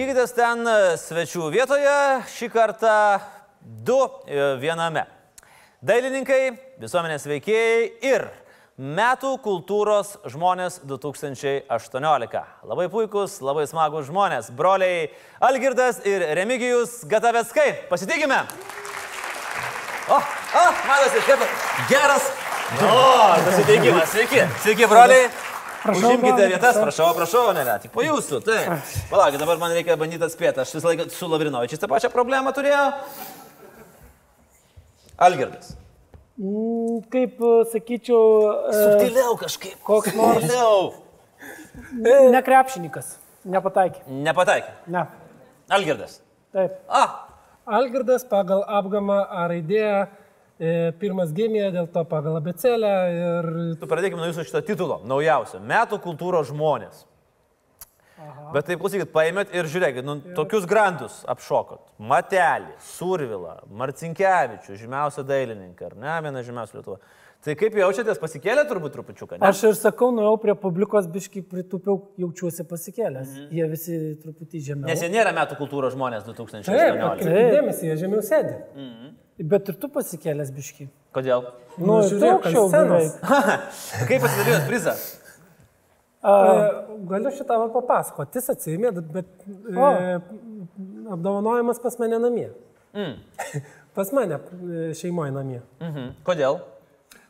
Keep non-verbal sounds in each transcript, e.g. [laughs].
Laikykitės ten e, svečių vietoje, šį kartą du e, viename. Dailininkai, visuomenės veikėjai ir metų kultūros žmonės 2018. Labai puikus, labai smagus žmonės. Broliai Algirdas ir Remigijus Gataveckai. Pasitikime. O, o, matosi, kaip geras. O, pasitikimas. Sveiki. Sveiki, broliai. Prašau, Užimkite vietas, prašau. prašau, prašau, ne, ne, tik po jūsų. Taip. Palaukit, dabar man reikia bandyti atspėti. Aš visą laiką su Lavrinovičiais tą pačią problemą turėjau. Algirdas. Mm, Kaip e, sakyčiau, e, Subtiliau kažkaip. koks nors- nekrepšininkas. Nepataikė. Nepataikė. Ne. Algirdas. Taip. A, Algirdas pagal apgamą A raidėje, pirmas gimė, dėl to pagal abecelę ir tu pradėkime nuo jūsų šito titulo. Naujausio. Metų kultūros žmonės. Aha. Bet taip klausykit, paėmėt ir žiūrėkit, nu, tokius grandus apšokot. Matelį, Survilą, Marcinkievičių, žymiausią dailininką, ar ne, vieną žymiausių Lietuvą. Tai kaip jaučiatės, pasikėlė turbūt trupučiuką, ne? Aš ir sakau, nuėjau prie publikos biškai pritupiau, jaučiuosi pasikėlęs. Mhm. Jie visi truputį žemiau. Nes jie nėra metų kultūros žmonės taip, 2018. atkreipkite dėmesį, jie žemiau sėdi. Bet ir tu pasikėlęs biškai. Kodėl? Nu, Nu, ant aukščiau beveik. [laughs] Kaip pasidalijot prizą? A, E, Galiu šitą va papasakoti, jis atsiėmė, bet e, apdovanojimas pas mane namie. Mm. [laughs] Pas mane e, šeimoje namie. Mhm. Kodėl?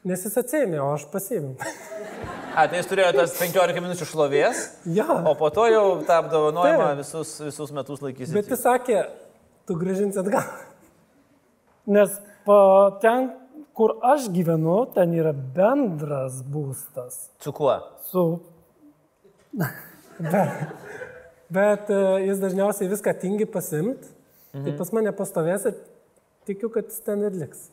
Nes jis atsiėmė, o aš pasiėmiau. [laughs] A, tai jūs turėjote tas 15 minučių šlovės, ja. o po to jau tą apdovanojimą visus, visus metus laikysite. Bet jis sakė, tu gražinsi atgal. Nes ten, kur aš gyvenu, ten yra bendras būstas. Su kuo? Su... [laughs] Bet e, jis dažniausiai viską tingi pasimt. Mhm. Tai pas mane pastovės ir tikiu, kad jis ten ir liks.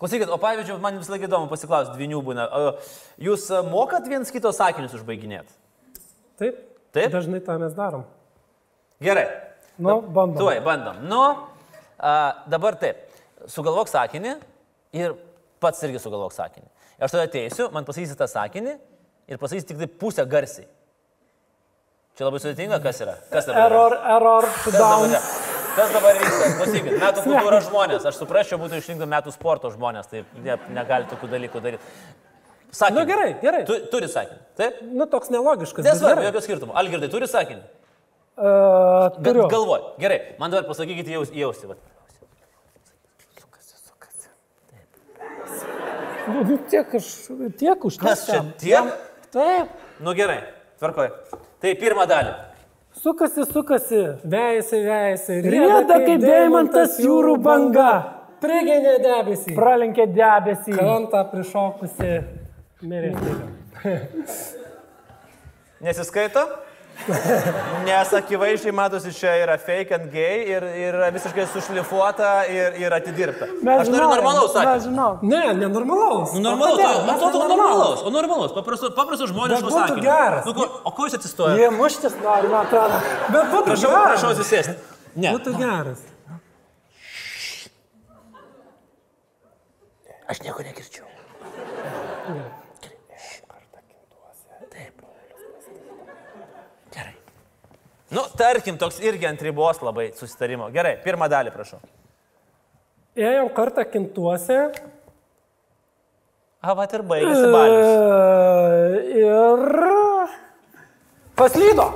Klausykit, o pavyzdžiui, man vis laik įdomu pasiklausti, dvinių būna. Jūs mokat viens kito sakinius užbaiginėti? Taip? Taip? Dažnai tą mes darom. Gerai. Nu, bandom. Tuoj, bandom. Nu, a, dabar taip. Sugalvok sakinį ir pats irgi sugalvok sakinį. Aš tada ateisiu, man pasakysi tą sakinį ir pasakysi tik tai pusę garsiai. Čia labai sudėtinga, kas yra? Kas dabar? yra? Error, error, Kas dabar, down. kas dabar vyksta? Klausykit, metų [laughs] kultūros žmonės. Aš suprasčiau, būtų išrinkti metų sporto žmonės, tai ne, negali tokių dalykų daryti. Sakinį. Nu, gerai, gerai. Tu, turi sakinį. Taip? Nu, toks nelogiškas. Nesvarbu, jokio skirtumo. Algirdai, turi sakinį. Uh, Bet turiu. galvoj. Gerai, man dabar pasakykite jaus, jausti. vat. Nu, Tiek, aš, tiek už Kas čia tiek? Taip. Nu gerai, tvarkoj. Tai pirmą dalį. Sukasi, sukasi. Vejasi, vejasi. Rieda kaip deimantas jūrų banga. Prigenė debesį. Pralenkė debesį. Krantą prišokusi. Mirė. Nesiskaito? Nes akivaizdžiai matosi, čia yra fake and gay ir, ir visiškai sušlifuota ir, ir atidirbta. Aš noriu normalaus Mes sakinio. žinau. Ne, nenormalaus. Nu, normalaus, Kodėl? man Mes atrodo nenormalūs. normalaus, o normalus, paprastų, paprastų žmonių Bet būtų geras. Nu, ko, o ko jūs atsistojate? Jie muštis nori, man atrodo. Bet būtų Prašau, geras. prašau atsisėsti. Ne. Būtų geras. Aš nieko negirdžiu. Taip. Gerai. Nu, tarkim, toks irgi ant ribos labai susitarimo. Gerai, pirmą dalį, prašau. Ėjom kartą kintuose. A, va ir baigėsi balius. E, Ir paslydo.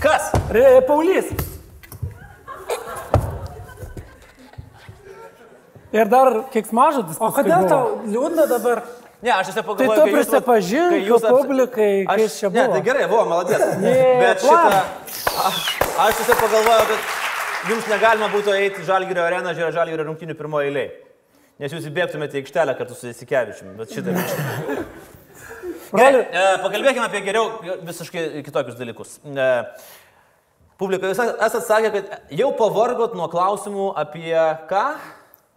Kas? Re, Paulys. Ir dar kiek mažadis. O kodėl tau liūdna dabar? Ne, aš tiesiog Tai pagalvoju, tu prisipažink jūs aps- publikai, aš, čia Ne, buvo. tai gerai, buvo, maladės. Ne, [laughs] Bet šitą... Aš, aš tiesiog pagalvojau, kad jums negalima būtų eiti Žalgirio areną, žiūrėti Žalgirio rungtinių pirmoje eilėje. Nes jūs įbėgtumėte į aikštelę kartu su Jasikevičiumi, bet šitą. [laughs] Gerai, e, pakalbėkime apie geriau visiškai kitokius dalykus. E, publika, jūs esate sakę, kad jau pavargot nuo klausimų apie ką?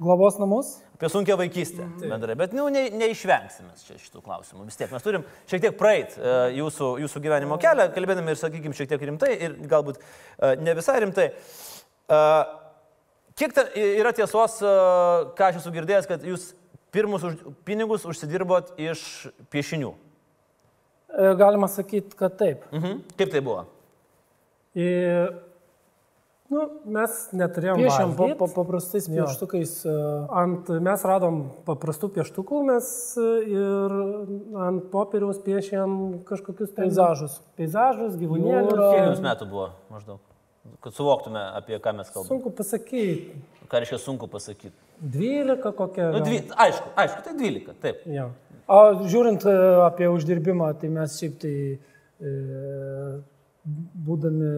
Globos namus. Apie sunkę vaikystę bendrai, bet nu, ne, neišvengsime šitų klausimų. Vis tiek mes turim šiek tiek praeit e, jūsų, jūsų gyvenimo kelią, kalbėdami ir, sakykime, šiek tiek rimtai ir galbūt e, ne visai rimtai. E, Kiek ta, yra tiesos, ką aš esu girdėjęs, kad jūs pirmus už, pinigus užsidirbot iš piešinių? Galima sakyti, kad taip. Mhm. Kaip tai buvo? Ir Nu, mes neturėjom. Piešiam pa, pa, paprastais pieštukais. e, Ant, mes radom paprastų pieštukų, mes e, ir ant popieriaus piešėm kažkokius ten Peizažus. Peizažus, gyvūnėlius. Jūra. Kiek jums metų buvo maždaug? Kad suvoktume, apie ką mes kalbame. Sunku pasakyti. Ką reiškia sunku pasakyti? 12 kokia. Nu, dvi, aišku, aišku, tai 12, taip. Jo. O žiūrint e, apie uždirbimą, tai mes šiaip tai e, būdami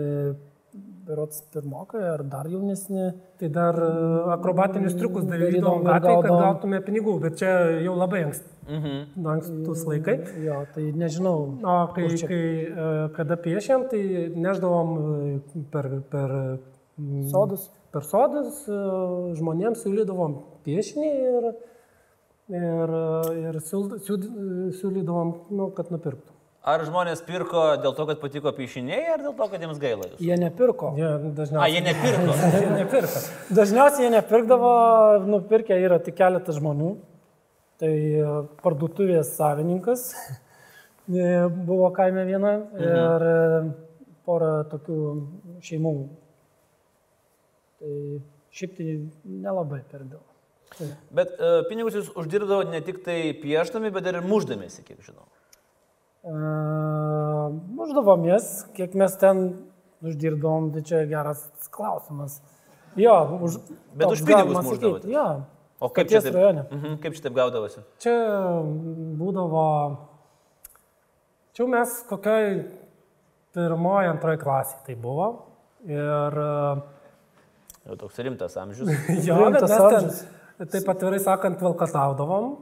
berots pirmokai ar dar jaunesni, Tai dar e, akrobatinius triukus darydavom gatvėje, kad gautume pinigų, bet čia jau labai anksti. Mhm. Ankstus laikai. jo, tai nežinau. O kai, kai e, kada piešėm, tai neždavom e, per, per Sodus? Per sodus žmonėms siūlydavom piešinį ir, ir, ir siūlydavom, nu, kad nupirktų. Ar žmonės pirko dėl to, kad patiko piešiniai, ar dėl to, kad jiems gaila jūs? Jie nepirko. Jie A, dažniausiai jie nepirko. [laughs] jie nepirka. Dažniausiai jie nepirkdavo, nupirkę yra tik keletas žmonių. Tai e, parduotuvės savininkas e, buvo kaime viena ir e, pora tokių šeimų. Tai šiaip tai nelabai pirkdavo. Bet uh, pinigus jūs uždirbdavo ne tik tai pieštami, bet ir muždamėsi, kiek žinau. Uždavomės, kiek mes ten uždirbdavom, tai čia geras klausimas. Jo, už, Bet toks už pinigus sakyt, Jo. O kaip čia taip, rajone. mhm, kaip čia taip gaudavosi? Čia būdavo, čia mes kokioj pirmoji, antroji klasė tai buvo. Ir Jau toks rimtas amžius. [laughs] jo, Rimtas mes ten, amžius. taip atvirai sakant, valkataudavom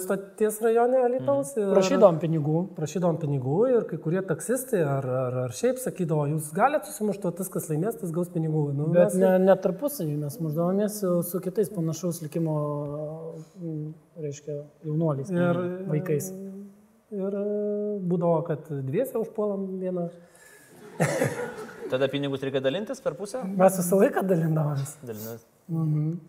stoties rajone Alitaus. ir Prašydavom pinigų. Prašydavom pinigų ir kai kurie taksistai ar, ar, ar šiaip sakydavo, jūs galite susimušti, tas, kas laimės, tas gaus pinigų. Nu, Bet mes- ne, ne tarpusavį mes muždavomės su, kitais panašaus likimo, reiškia, jaunuoliais, Ir, vaikais. ir e, būdavo, kad dviese užpuolam vieną. Tada pinigus reikia dalintis per pusę? Mes visą laiką dalindavomės. Dalintis. Mhm.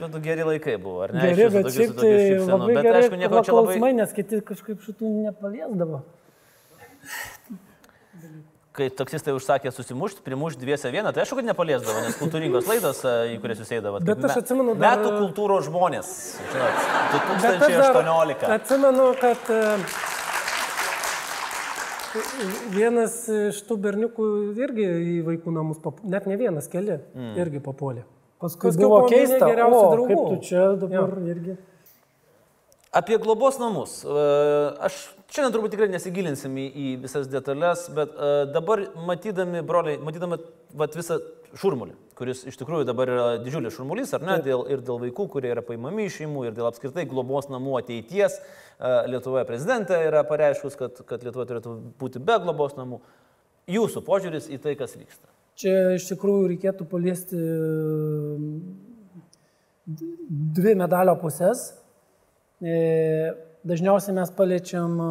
Bet geri laikai buvo, ar ne? Jūsų bet tokių- šiaip tai labai Bet gerai aišku, nieko čia labai... klausimai, nes kiti kažkaip šitų nepaliesdavo. Kai taksistai užsakė susimušti, primušti dviese vieną, tai aišku, kad nepaliesdavo, nes kultūringos laidos, a, į kurias jūs eidavote. Bet aš atsimenu dar- Metų kultūros žmonės. Žinot, Bet aš dar 2018. Atsimenu, kad e, vienas iš tų berniukų irgi į vaikų namus, pap- net ne vienas, keli, mm. irgi papuolė. Paskui Paskui buvo keista, o draugų. kaip tu čia dabar irgi. Apie globos namus. E, Aš šiandien turbūt tikrai nesigilinsim į, į visas detalės, bet e, dabar matydami, broliai, matydami vat, visą šurmulį, kuris iš tikrųjų dabar yra didžiulis šurmulys, ar ne, dėl, ir dėl vaikų, kurie yra paimami iš šeimų, ir dėl apskritai globos namų ateities. E, Lietuvoje prezidentė yra pareiškus, kad, kad Lietuva turėtų būti be globos namų. Jūsų požiūris į tai, kas vyksta. Čia iš tikrųjų reikėtų paliesti mm, dvi medalio pusės. E, Dažniausiai mes paliečiam e,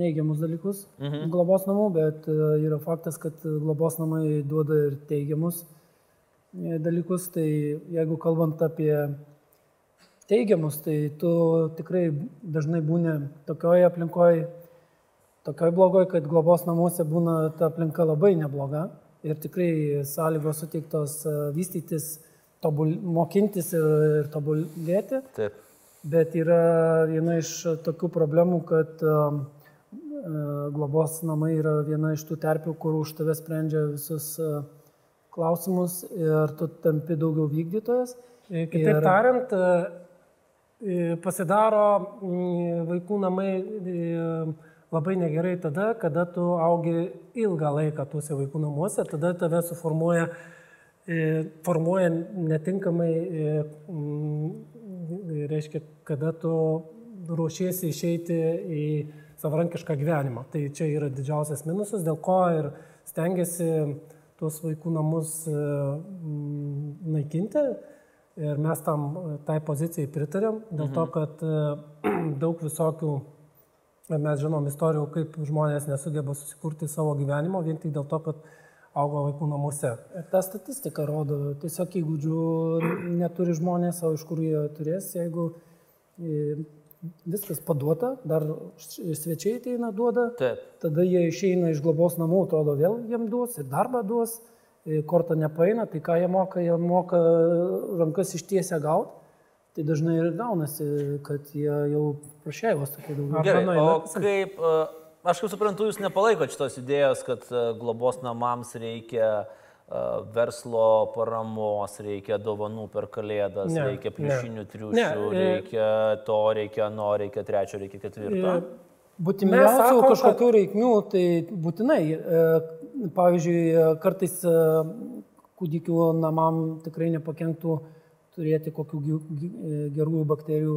neigiamus dalykus mhm. globos namų, bet e, yra faktas, kad globos namai duoda ir teigiamus e, dalykus. Tai jeigu kalbant apie teigiamus, tai tu tikrai dažnai būni tokioje aplinkoje, tokioj blogoj, kad globos namuose būna ta aplinka labai nebloga ir tikrai sąlygos suteiktos e, vystytis, tobul, mokintis ir, ir tobulėti. Taip. Bet yra viena iš tokių problemų, kad um, e, globos namai yra viena iš tų terpių, kur už tave sprendžia visus e, klausimus ir tu tampi daugiau vykdytojas. E, Kitaip Ir- tariant, e, e, pasidaro vaikų namai e, labai negerai tada, kada tu augi ilgą laiką tuose vaikų namuose, tada tave suformuoja, e, formuoja netinkamai, e, mm, reiškia, kada tu ruošiesi išeiti į savarankišką gyvenimą. Tai čia yra didžiausias minusas, dėl ko ir stengiasi tuos vaikų namus e, mm, naikinti. Ir mes tam tai pozicijai pritarėm, dėl to, kad e, [clears throat] daug visokių, mes žinom istorijų, kaip žmonės nesugeba susikurti savo gyvenimo vien tik dėl to, kad augo vaikų namuose. Ir ta statistika rodo, tiesiog įgūdžių neturi žmonės, o iš kur jie turės, jeigu e, viskas paduota, dar svečiai ateina duoda, Taip. tada jie išeina iš globos namų, atrodo vėl jiem duos ir darbą duos, e, kortą nepaina, tai ką jie moka, jie moka rankas ištiesia gauti. Tai dažnai ir gaunasi, kad jie jau prašėjos tokie daugiau. Arba Gerai, o kaip, e, aš kaip suprantu, jūs nepalaikote šitos idėjos, kad e, globos namams reikia e, verslo paramos, reikia dovanų per kalėdas, Ne, reikia ne. pliušinių triušių, Ne, reikia to, reikia no, reikia trečio, reikia ketvirto. Būtimiausių kažkokių reikmių, tai būtinai. Pavyzdžiui, kartais kūdikių namam tikrai nepakenktų turėti kokių e, gerųjų bakterijų.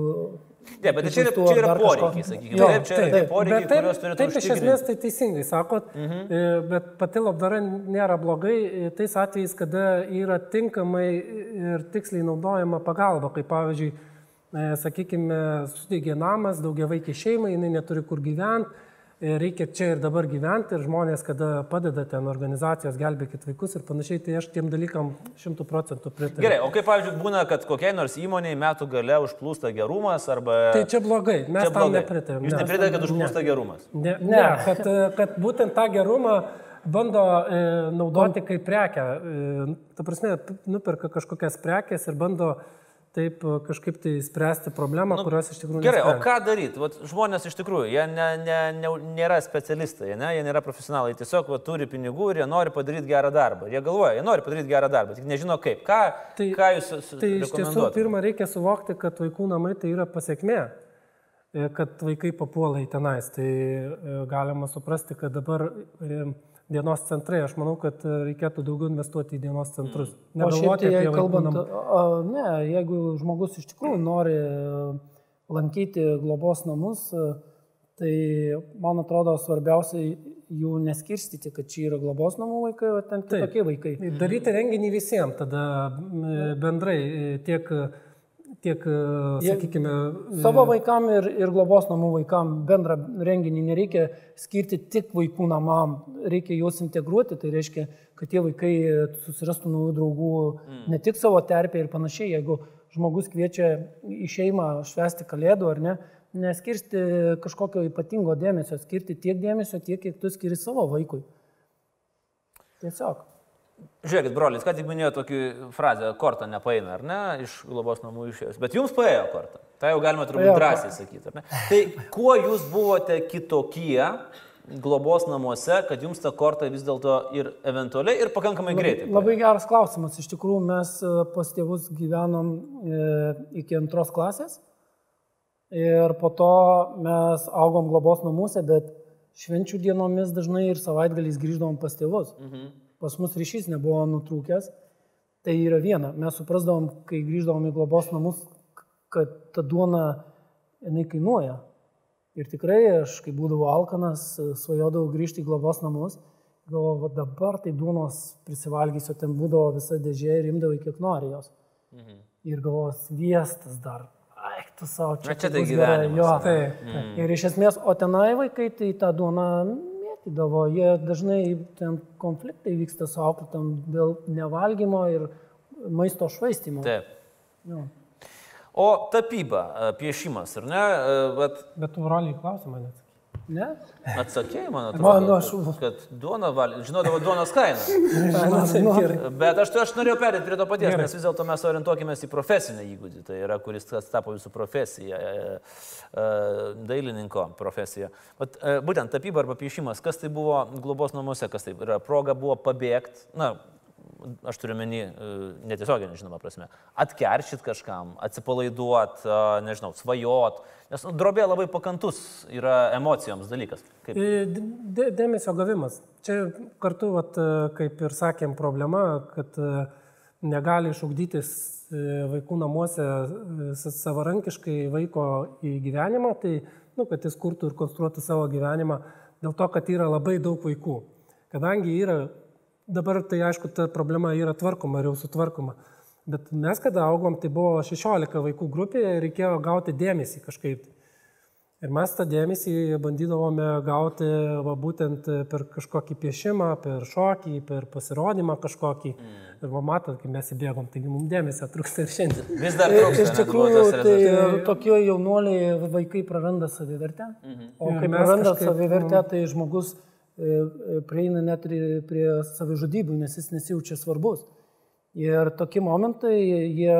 Ne, bet čia yra, čia yra poreikiai, sakykime. Jo, Taip, čia yra taip. poreikiai, taip, kuriuos turėtų taip iš esmės tai teisingai sakot, mhm. bet pati labdara nėra blogai e, tais atvejais, kada yra tinkamai ir tiksliai naudojama pagalba, kaip pavyzdžiui, e, sakykime, sudegė namas, daugia vaikiai šeimai, jinai neturi kur gyventi, reikia čia ir dabar gyventi ir žmonės, kada padeda ten organizacijos, gelbėkit vaikus ir panašiai, tai aš tiem dalykam šimtų procentų pritariu. Gerai, o kaip, pavyzdžiui, būna, kad kokiai nors įmoniai metų gale užplūsta gerumas arba... Tai čia blogai, mes Čia tam blogai. nepritarėm. Jūs ne. nepritarėte, kad užplūsta gerumas. Ne, ne kad, e, kad būtent tą gerumą bando e, naudoti kaip prekę. E, ta prasme, nuperka kažkokias prekes ir bando taip e, kažkaip tai spręsti problemą, nu, kurios iš tikrųjų Gerai, o nesprendžia. ką daryti? Vat žmonės iš tikrųjų, jie ne, ne, ne, nėra specialistai, ne? jie nėra profesionalai, tiesiog va, turi pinigų ir jie nori padaryti gerą darbą. Jie galvoja, jie nori padaryti gerą darbą, tik nežino kaip. Ką, Tai- ką jūs Tai iš tiesų pirmą reikia suvokti, kad vaikų namai tai yra pasiekmė, e, kad vaikai papuola į tenais. Tai e, galima suprasti, kad dabar dienos centrai, aš manau, kad e, reikėtų daugiau investuoti į dienos centrus. Šiaip Negalvoti tai, apie kalbant, a, ne, jeigu žmogus iš tikrųjų nori e, lankyti globos namus, e, tai man atrodo svarbiausia jų neskirstyti, kad čia yra globos namų vaikai, o ten kitokie vaikai. Daryti renginį visiems, tada bendrai tiek, tiek Jie- sakykime, Savo vaikam ir, ir globos namų vaikam bendrą renginį nereikia skirti tik vaikų namam, reikia juos integruoti, tai reiškia, kad tie vaikai susirastų naujų draugų mm. ne tik savo terpėje ir panašiai, jeigu žmogus kviečia į šeimą švęsti kalėdų ar ne, neskirsti kažkokio ypatingo dėmesio, skirti tiek dėmesio, tiek, kiek tu skiri savo vaikui. Tiesiog. Žiūrėkit, brolis, ką tik minėjo tokį frazę, kortą nepaina, ar ne, iš globos namų išėjus. Bet jums paėjo kortą. Tai jau galima turbūt drąsiai sakyti, ar ne? Tai kuo jūs buvote kitokie globos namuose, kad jums ta korta vis dėlto ir eventualiai, ir pakankamai greitai? paėjo? Labai geras klausimas. Iš tikrųjų, mes e, pas tėvus gyvenom e, iki antros klasės ir po to mes augom globos namuose, bet švenčių dienomis dažnai ir savaitgaliais grįždavom pas tėvus. Mhm. Pas mus ryšys nebuvo nutrūkęs. Tai yra viena. Mes suprasdavom, kai grįždavom į globos namus, kad ta duona, jinai kainuoja. Ir tikrai aš, kai būdavau alkanas, svajodavau grįžti į globos namus. Galvoju, va dabar tai duonos prisivalgysiu, ten būdavo visa dėžė ir imdavai kiek nori jos. Mhm. Ir galvoju, sviestas dar. Ai, tu savo čia. Na, čia tai gerai. gyvenimas, Jo. tai, Mm. Ir iš esmės, o tenai vaikai tai tą duoną mėtydavo. Jie dažnai ten konfliktai vyksta su auklėtam dėl nevalgymo ir maisto švaistimo. Taip. Jo. O tapyba, e, piešimas, ar ne? E, Vat bet tu broliai klausimą net. Ne? atsakėjai, man Man, nu, atrodo, aš- kad duona valė, žinodavo duonos kainą. [laughs] Nu, Bet aš, aš norėjau perėti prie to paties, nes vis dėlto mes orientuokime į profesinę įgūdį, tai yra, kuris tapo jūsų profesija, e, e, dailininko profesija. Bet, e, būtent tapyba arba piešimas, kas tai buvo globos namuose, kas tai yra proga buvo pabėgti, na, aš turiu menį netiesioginį, žinoma, prasme, atkeršyt kažkam, atsipalaiduot, e, nežinau, svajot, nes nu, drobė labai pakantus yra emocijoms dalykas. Kaip, E, dė- Dėmesio gavimas. Čia kartu, vat, e, kaip ir sakėm, problema, kad e, negali išugdytis e, vaikų namuose e, sa- savarankiškai vaiko į gyvenimą, tai, nu, kad jis kurtų ir konstruotų savo gyvenimą, dėl to, kad yra labai daug vaikų. Kadangi yra, dabar tai aišku, ta problema yra tvarkoma ir jau sutvarkoma. Bet mes, kada augom, tai buvo 16 vaikų grupėje ir reikėjo gauti dėmesį kažkaip. Ir mes tą dėmesį bandydavome gauti va, būtent per kažkokį piešimą, per šokį, per pasirodymą kažkokį. Mm. Ir va, matot, kai mes įbėgom, taigi mums dėmesio trūksta ir šiandien. Vis dar trūksta. Iš tikrųjų, tai tokie jaunuoliai vaikai praranda savivertę. Mm -hmm. O kai praranda kažkaip... savivertę, tai žmogus e, prieina net prie savižudybų, nes jis nesijaučia svarbus. Ir tokie momentai, jie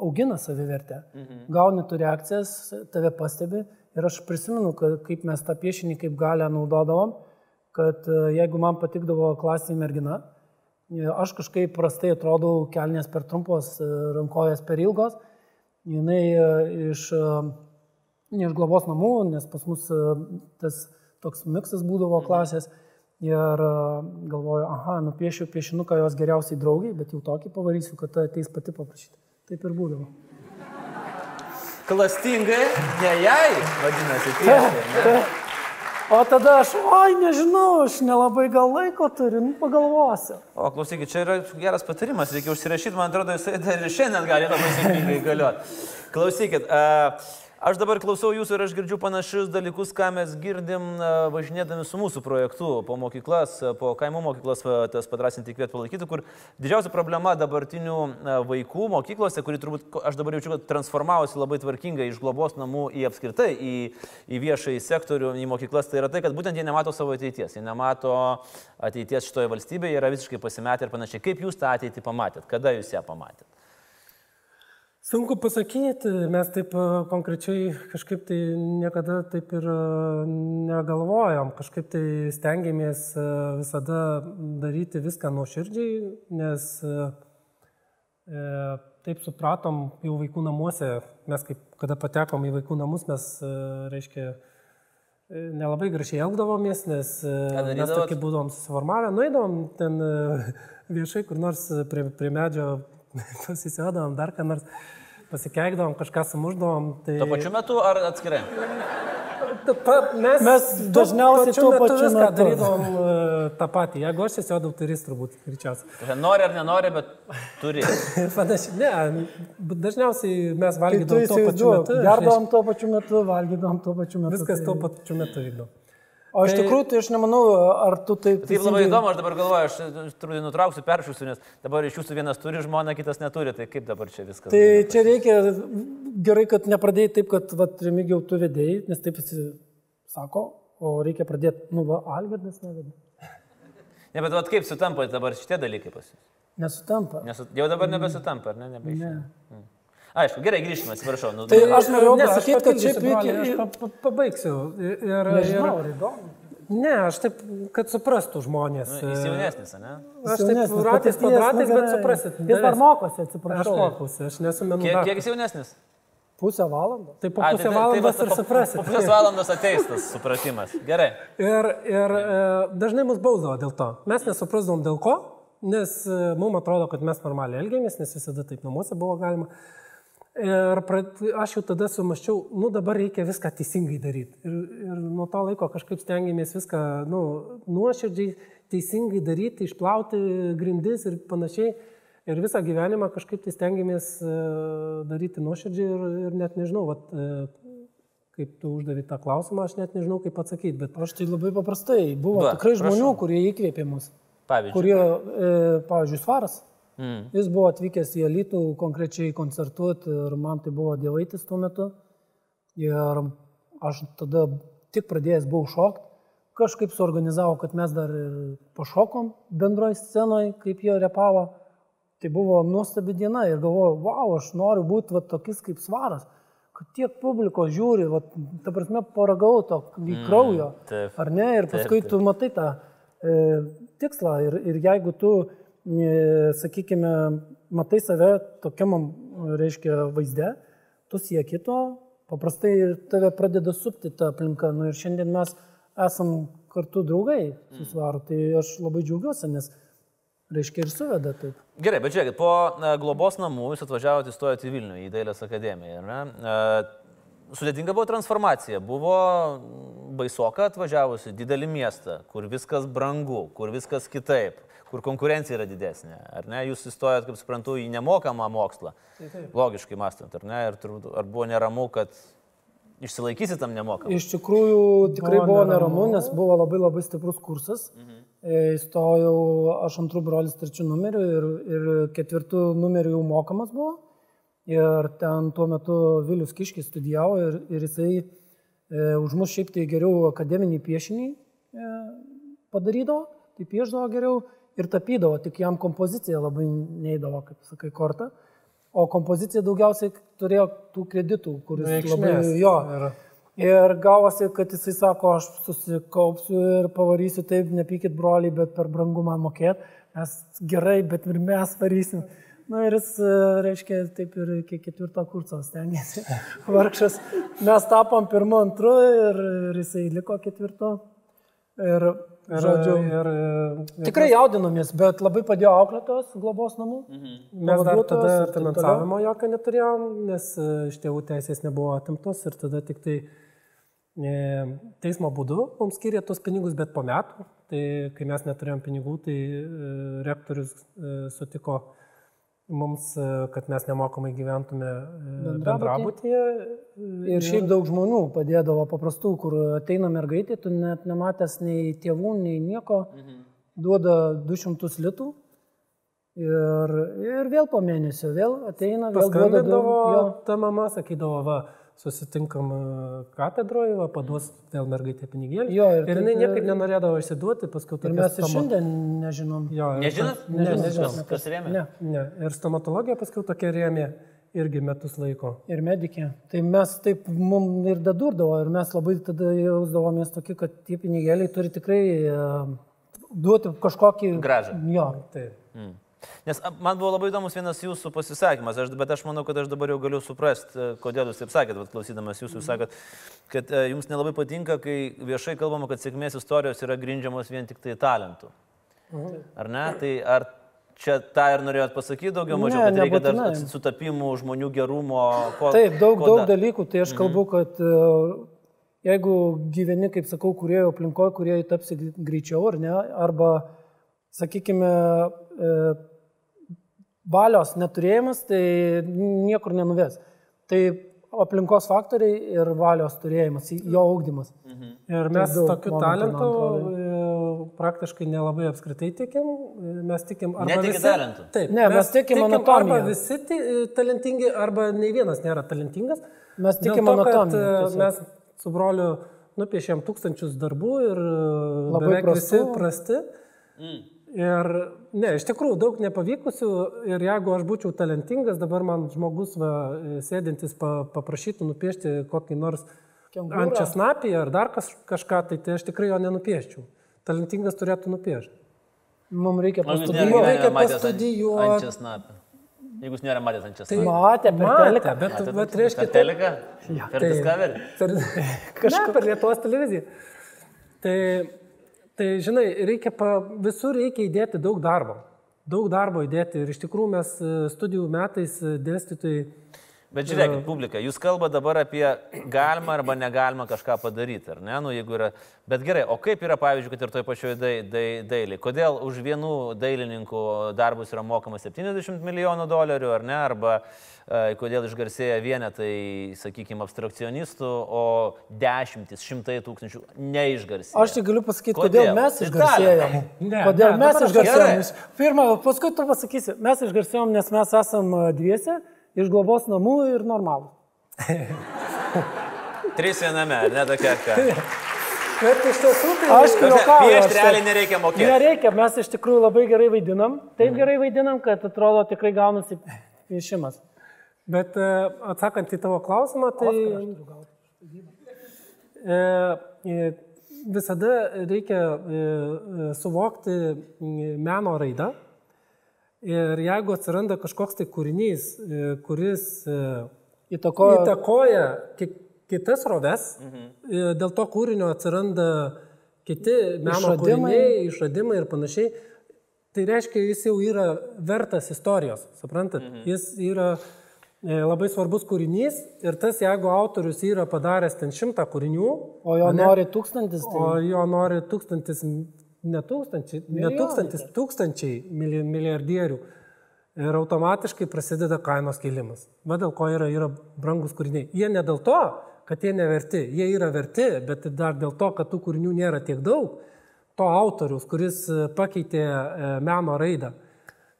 augina savivertę. Mhm. Gauni tu reakcijas, tave pastebi Ir aš prisimenu, kad, kaip mes tą piešinį kaip galę naudodavom, kad e, jeigu man patikdavo klasėje mergina, e, aš kažkaip prastai atrodau kelnės per trumpos, e, rankojas per ilgos, jinai iš, iš globos namų, nes pas mus tas toks miksas būdavo mhm. klasės. Ir galvoju, aha, nupiešiu piešinuką jos geriausiai draugiai, bet jau tokį pavarysiu, kad ateis pati paprašyti. Taip ir būdavo klastingai, ne jai, vadinasi, tiesiai. [laughs] O tada aš, oi, nežinau, aš nelabai gal laiko turiu, nu pagalvosiu. O klausykit, čia yra geras patarimas, reikia užsirašyti, man atrodo, jisai dar ir šiandien gali labai sėkmingai galioti. Klausykit, uh, Aš dabar klausau jūsų ir aš girdžiu panašius dalykus, ką mes girdim važinėdami su mūsų projektu po mokyklas, po kaimo mokyklas, tas padrasinti įkvėt palaikyti, kur didžiausia problema dabartinių vaikų mokyklose, kuri turbūt, aš dabar jaučiu, kad transformavosi labai tvarkingai iš globos namų į apskritai, į, į viešąjį sektorių, į mokyklas, tai yra tai, kad būtent jie nemato savo ateities, jie nemato ateities šitoje valstybėje, yra visiškai pasimetę ir panašiai. Kaip jūs tą ateitį pamatėt, kada jūs ją pamatėt? Sunku pasakyti, mes taip e, konkrečiai kažkaip tai niekada taip ir e, negalvojom, kažkaip tai stengiamės e, visada daryti viską nuoširdžiai, nes e, taip supratom jau vaikų namuose, mes kaip kada patekom į vaikų namus, mes, reiškia, nelabai gražiai elgdavomės, nes mes tokie būdom susiformavę, nueidavom ten viešai kur nors prie, prie medžio [laughs] pasisėdavom dar ką nors, pasikeikdavom, kažką sumuždavom. Tai... Tuo pačiu metu ar atskirai? Pa, mes, mes dažniausiai tuo pačiu viską metu. darydavom uh, tą patį. Jeigu aš tiesiog turys turbūt greičiausiai. Nori ar nenori, bet turi. [laughs] Panašiai, ne, dažniausiai mes valgydavom tuo pačiu metu. Gerdavom tuo pačiu metu, valgydavom tuo pačiu metu. Viskas tai... tuo pačiu metu vykdom. O iš tai, tikrųjų, tai aš nemanau, ar tu taip... Taip teisingai... labai įdomu, aš dabar galvoju, aš turbūt nutrauksiu, peršusiu, nes dabar iš jūsų vienas turi žmoną, kitas neturi, tai kaip dabar čia viskas? Tai būna, čia reikia, gerai, kad nepradėjai taip, kad remigiau tu vedėjai, nes taip visi sako, o reikia pradėti, nu, va, Algirdas nevedė. Ne, bet vat, kaip sutampa dabar šitie dalykai pas jūs? Nesutampa. Nesu, jau dabar nebesutampa, ar ne? Nebeišė. Ne. Hmm. Aišku, gerai, grįžtame, atsiprašau. Nu, tai aš norėjau pasakyti, kad šiaip iki... Aš pabaigsiu. Ir, Nežinau, ar įdomu. Ne, aš taip, kad suprastų žmonės. Nu, jis jaunesnis, ne? Aš taip ratais kvadratais, bet suprasit. Jis dar mokosi, atsiprašau. Aš mokosi, aš nesu menų. Kiek, kiek jis jaunesnis? Pusę valandos. Tai po pusę tai, valandos tai, ir suprasit. Po, po pusės valandos ateis tas supratimas. Gerai. Ir, ir e, dažnai mus baudavo dėl to. Mes nesuprasdavom dėl ko, nes e, mums atrodo, kad mes normaliai elgiamės, nes visada taip namuose buvo galima. Ir aš jau tada sumaščiau, nu dabar reikia viską teisingai daryti. Ir, ir nuo to laiko kažkaip stengiamės viską nu, nuoširdžiai, teisingai daryti, išplauti grindis ir panašiai. Ir visą gyvenimą kažkaip tai stengiamės e, daryti nuoširdžiai ir, ir net nežinau, vat, e, kaip tu uždavi tą klausimą, aš net nežinau, kaip atsakyti. Bet... Aš tai labai paprastai. Buvo Va, tikrai žmonių, prašau. kurie įkvėpė mus. Pavyzdžiui. Kurie, e, pavyzdžiui, svaras. Mm. Jis buvo atvykęs į Elitų konkrečiai koncertuoti ir man tai buvo dievaitis tuo metu. Ir aš tada tik pradėjęs buvau šokti, kažkaip suorganizavau, kad mes dar ir pašokom bendroje scenoje, kaip jie repavo. Tai buvo nuostabi diena ir galvojau, wow, aš noriu būti va, tokis kaip svaras, kad tiek publikos žiūri, va, ta prasme, paragau to į mm, kraujo. Mm, taip, ar ne? Ir paskui taip, taip. tu matai tą e, tikslą ir, ir jeigu tu sakykime, matai save tokiam, reiškia, vaizde, tu sieki to, paprastai ir tave pradeda supti tą aplinką. Nu, ir šiandien mes esam kartu draugai susvaro, tai aš labai džiaugiuosi, nes reiškia ir suveda taip. Gerai, bet žiūrėkit, po globos namų jūs atvažiavote įstojoti į Vilnių, į Dailės akademiją. Sudėtinga buvo transformacija. Buvo baisoka atvažiavusi didelį miestą, kur viskas brangu, kur viskas kitaip kur konkurencija yra didesnė. Ar ne? Jūs įstojot, kaip suprantu, į nemokamą mokslą. Taip, taip. Logiškai mąstant, ar ne? Ir turbūt, ar buvo neramu, kad Išsilaikysi tam nemokamai. Iš tikrųjų tikrai Buvo buvo neramu. nes buvo labai labai stiprus kursas. Mhm. Įstojau aš antrų brolis trečių numerių ir, ir ketvirtų numerių jau mokamas buvo. Ir ten tuo metu Vilius Kiškis studijavo ir, ir jisai e, už mus šiaip tai geriau akademinį piešinį e, padarydavo, tai pieždavo geriau ir tapydavo, tik jam kompozicija labai neįdavo, kaip sakai, kortą. O kompozicija daugiausiai turėjo tų kreditų, kuris labai Reikšmės. jo. Ir- Ir gavosi, kad jisai sako, aš susikaupsiu ir pavarysiu taip, nepykit broliai, bet per brangu man mokėti. Mes gerai, bet ir mes varysim. Na ir jis, e, reiškia, taip ir iki ketvirto kurso stengiasi. [laughs] Vargšas. Mes tapom pirmu, antru ir, ir jisai liko ketvirto. Ir, Ir, žodžiu, ir, ir, tikrai jaudinomės, bet labai padėjo auklėtos globos namų. Mes dar tada finansavimo jokio neturėjom, nes e, iš tėvų teisės nebuvo atimtos ir tada tik tai e, teismo būdu mums skiria tos pinigus, bet po metų, tai kai mes neturėjom pinigų, tai e, rektorius e, sutiko mums, e, kad mes nemokamai gyventume e, bendrabutyje. Ir šiaip daug žmonių padėdavo paprastų, kur ateina mergaitė, tu net nematęs nei tėvų, nei nieko, mhm. duoda 200 litų ir, ir vėl po mėnesio vėl ateina, vėl Jo. ta mama sakydavo, va, susitinkam e, katedroje, va, paduos vėl mergaitė pinigėlį. Jo, ir ir taip, jinai niekaip nenorėdavo išsiduoti, paskui tokia mes ir stoma- šiandien nežinom. Jo, Nežinot? Ne, nežinom. Kas, rėmė? Ne. Ne, ir stomatologija paskui tokia rėmė irgi metus laiko. Ir medikė. Tai mes taip mums ir dadurdavo ir mes labai tada jausdavomės tokie, kad tie pinigėliai turi tikrai e, duoti kažkokį... Grąžą. Jo. Taip. Mm. Nes man buvo labai įdomus vienas jūsų pasisakymas, aš, bet aš manau, kad aš dabar jau galiu suprasti, kodėl jūs taip sakėt, bet klausydamas jūsų, jūs sakėt, kad e, jums nelabai patinka, kai viešai kalbama, kad sėkmės istorijos yra grindžiamos vien tik tai talentu. Ar ne? Tai ar čia tą ir norėjot pasakyti daugiau, mažiau, Ne, kad reikia dar nebūtinai. atsi- sutapimų, žmonių gerumo, ko. Taip, daug, ko daug da- dalykų. Tai aš kalbu, kad e, jeigu gyveni, kaip sakau, kuriejo aplinkoje, kurie tapsi greičiau ar ne, arba, sakykime, e, valios neturėjimas, tai niekur nenuves. Tai aplinkos faktoriai ir valios turėjimas, jo augdymas. Ir mes daug tokiu talentu e, praktiškai nelabai apskritai tikim. Mes tikim arba Netiki visi. talentu? Taip, Ne, mes tikim anatomiją. Arba visi ti- e, talentingi, arba nei vienas nėra talentingas. Mes tikim to, kad, anatomiją, e. Mes su broliu nupiešėm tūkstančius darbų ir Labai beveik visi prastų. prasti. Ir ne, iš tikrųjų daug nepavykusių ir jeigu aš būčiau talentingas, dabar man žmogus va, sėdintis pa, paprašytų nupiešti kokį nors ant česnapį ar dar kas, kažką, tai, tai aš tikrai jo nenupieščiau. Talentingas turėtų nupiešti. Mums reikia pastudijuoti. nėra reikia matęs ant- pastudijuot. Ant česnapio. Jeigu jūs nėra matęs ant česnapio. Matė, per Matė, teliką. bet, bet reiškia, Per teliką? Per Tai- Discovery? Per, [laughs] ne, per Lietuvos televiziją. Tai, tai žinai, reikia pa, visur reikia įdėti daug darbo. Daug darbo įdėti ir iš tikrųjų mes e, studijų metais e, dėstytojai Bet žiūrėkit, publika, jūs kalbate dabar apie galima arba negalima kažką padaryti, ar ne? Nu, jeigu yra... Bet gerai, o kaip yra, pavyzdžiui, kad ir toje pačioje dai, dai, dailėje? Kodėl už vienų dailininkų darbus yra mokama 70 milijonų dolerių, ar ne? Arba e, kodėl išgarsėja vienetai, sakykime, abstrakcionistų, o dešimtis, šimtai tūkstančių neišgarsėja? Aš tik galiu pasakyti, Kodėl? kodėl mes išgarsėjom. Ne, Kodėl ne, mes išgarsėjom? Pirmą, paskui tu pasakysi, mes išgarsėjom, nes mes esam a, dviese, iš globos namų ir normalų. [laughs] Trys viename, ar ne tokia ką? Bet iš tiesų tai... Aš juokauju, Piešti realiai nereikia mokėti. Nereikia, mes iš tikrųjų labai gerai vaidinam. Taip gerai vaidinam, kad atrodo tikrai gaunasi piešimas. Bet e, atsakant į tavo klausimą, tai e, e, visada reikia e, e, suvokti meno raidą. Ir jeigu atsiranda kažkoks tai kūrinys, e, kuris e, Įtakoja. įtakoja ki, kitas roves, Mhm. e, dėl to kūrinio atsiranda kiti meno kūriniai, išradimai ir panašiai. Tai reiškia, jis jau yra vertas istorijos, suprantat? Mhm. Jis yra labai svarbus kūrinys ir tas, jeigu autorius yra padaręs ten šimtą kūrinių, O jo nori tūkstantis. Tai... o jo nori tūkstantis, ne tūkstančiai, ne tūkstantis, tūkstančiai mili- milijardierių. Ir automatiškai prasideda kainos kilimas. Va dėl ko yra, yra brangus kūriniai. Jie ne dėl to kad jie neverti. Jie yra verti, bet dar dėl to, kad tų kūrinių nėra tiek daug, to autorius, kuris e, pakeitė e, meno raidą.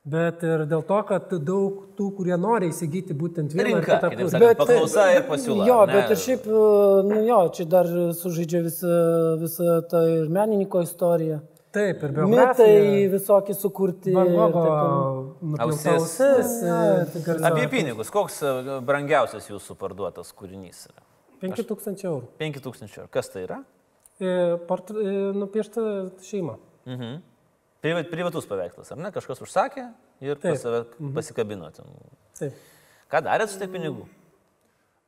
Bet ir dėl to, kad daug tų, kurie nori įsigyti būtent vieną Rinka, ar kitą sakant, paklausa ir pasiūla. Jo, ne? bet ir šiaip, nu jo, čia dar sužaidžia visa, visa ta ir menininko istorija. Taip, ir Mitai biografija. visokie sukurti. Ausis. e, Apie pinigus, koks e, brangiausias jūsų parduotas kūrinys yra? 5000 eurų. 5000 eurų. Kas tai yra? E, Port, e, nupiešta šeima. Mhm. Priva- Privatus paveikslas, ar ne? Kažkas užsakė ir pas save pasikabino ten. Taip. Ką darėt su tiek pinigų?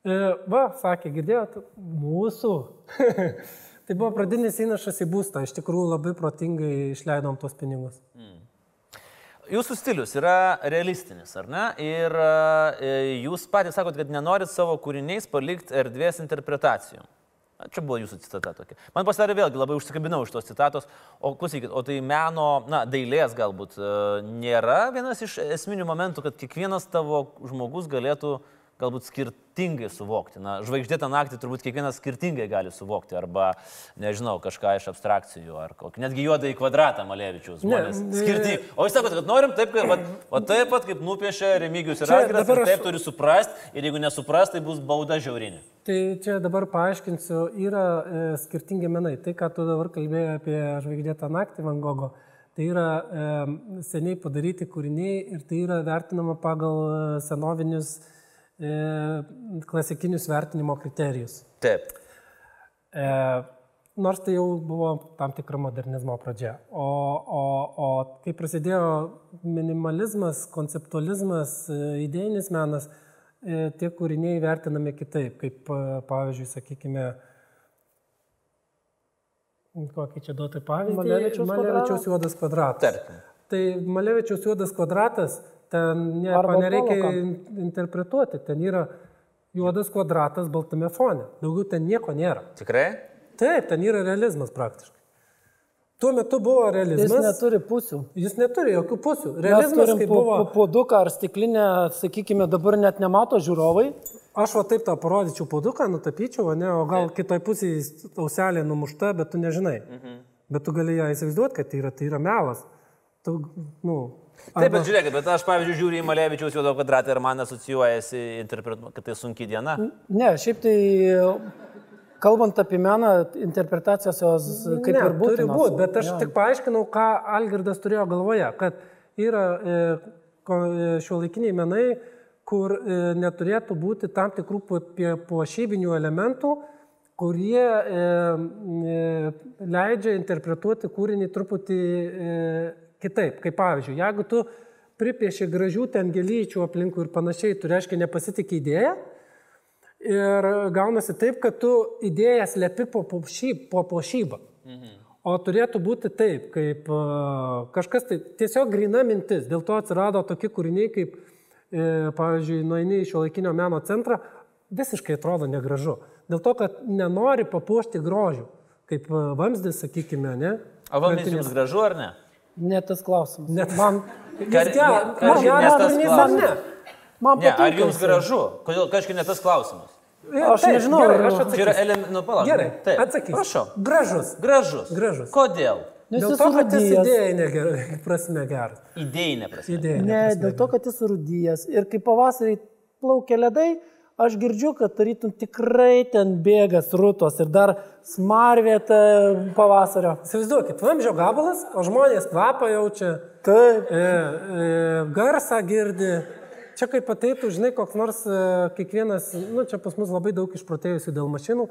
E, va, sakė, girdėjot, mūsų. [laughs] tai buvo pradinis įnašas į būstą, iš tikrųjų labai protingai išleidom tos pinigus. Jūsų stilius yra realistinis, ar ne? Ir e, jūs patys sakote, kad nenorit savo kūriniais palikti erdvės interpretacijų. Čia buvo jūsų citata tokia. Man pasidarė vėlgi labai užsikabinau iš tos citatos. O klausykit, o tai meno, na, dailės galbūt e, nėra vienas iš esminių momentų, kad kiekvienas tavo žmogus galėtų galbūt skirtingai suvokti. Na, žvaigždėtą naktį turbūt kiekvienas skirtingai gali suvokti. Arba, nežinau, kažką iš abstrakcijų. Ar kokį, netgi juodą į kvadratą Malevičius. Žmonės Ne, skirtingai. O jūs sakote, kad norim taip, kad, va, va, taip pat kaip nupiešė Remigijus ir Agras, ir aš- taip turi suprasti. Ir jeigu nesuprast, tai bus bauda žiaurinė. Tai čia dabar paaiškinsiu, yra e, skirtingi menai. Tai, ką tu dabar kalbėjai apie žvaigždėtą naktį Van Gogo, tai yra e, seniai padaryti kūriniai ir tai yra vertinama pagal e, senovinius e, klasikinius vertinimo kriterijus. Taip. E, nors tai jau buvo tam tikra modernizmo pradžia. O, o, o kai prasidėjo minimalizmas, konceptualizmas, e, idėjinis menas, e, tie kūriniai vertinami kitaip, kaip e, pavyzdžiui, sakykime, kokį čia duoti pavyzdį. Malevičiaus Malevičiaus juodas kvadratas. Tarkim. Tai Malevičiaus juodas kvadratas, ten nieko nereikia in- interpretuoti, ten yra juodas kvadratas baltame fone. Daugiau ten nieko nėra. Tikrai? Taip, ten yra realizmas praktiškai. Tuo metu buvo Jis realizmas. neturi pusių. Jis neturi jokių pusių. Realizmas, po, buvo... po puoduką ar stiklinę, sakykime, dabar net nemato žiūrovai. Aš va taip tą parodyčiau puoduką, nutapyčiau, o ne, o gal kitoj pusėje auselė numušta, bet tu nežinai. Mhm. Bet tu gali ją įsivaizduoti, kad tai yra, tai yra melas. Tu, nu, Taip, bet žiūrėkit, bet aš, pavyzdžiui, žiūriu į Malevičiaus juodo kvadratą ir man asocijuojasi, interpretu, kad tai sunki diena. Ne, šiaip tai, kalbant apie meną, interpretacijos jos kaip ne, ir būtų. turi būti, bet aš tik paaiškinau, ką Algirdas turėjo galvoje, kad yra e, šio laikiniai menai, kur e, neturėtų būti tam tikrų po- puošybinių elementų, kurie e, e, leidžia interpretuoti kūrinį truputį e, kitaip. Kaip pavyzdžiui, jeigu tu pripieši gražių ten gelyčių aplinkų ir panašiai, tu reiškia nepasitikė idėją, Ir gaunasi taip, kad tu idėją slepi po, puošy- po pošybą. Mhm. O turėtų būti taip, kaip a, kažkas tai tiesiog grina mintis. Dėl to atsirado tokie kūriniai, kaip, e, pavyzdžiui, nueini į šio laikinio meno centrą, visiškai atrodo negražu. Dėl to, kad nenori papuošti grožių, kaip a, vamzdis, sakykime, ne? O vamzdis jums gražu ar ne? Ne tas klausimas. Net Man, Kar- geras, ne- man tas kūrinys ar ne? man Ne, ar jums gražu? Kodėl kažkaip ne tas klausimas? Aš Taip, nežinau, gerai, aš Čia yra atsakysiu. elementų, nu palauk. Gerai, Taip, atsakysiu. Prašau. Gražus. Gražus. Gražus. Kodėl? Nes Dėl to, kad jis idėjinė prasme geras. Idėjinė prasme. Idėjinė Ne, prasme dėl to, kad jis rūdyjas. Ir kai pavasarį plaukia ledai, aš girdžiu, kad tarytum tikrai ten bėga srutos ir dar smarvėta pavasario. Įsivaizduokit, vamzdžio gabalas, o žmonės kvapą jaučia, Taip. e, e, garsą girdi. Čia kaip ateitų, žinai, koks nors e, kiekvienas, nu čia pas mus labai daug išprotėjusių dėl mašinų,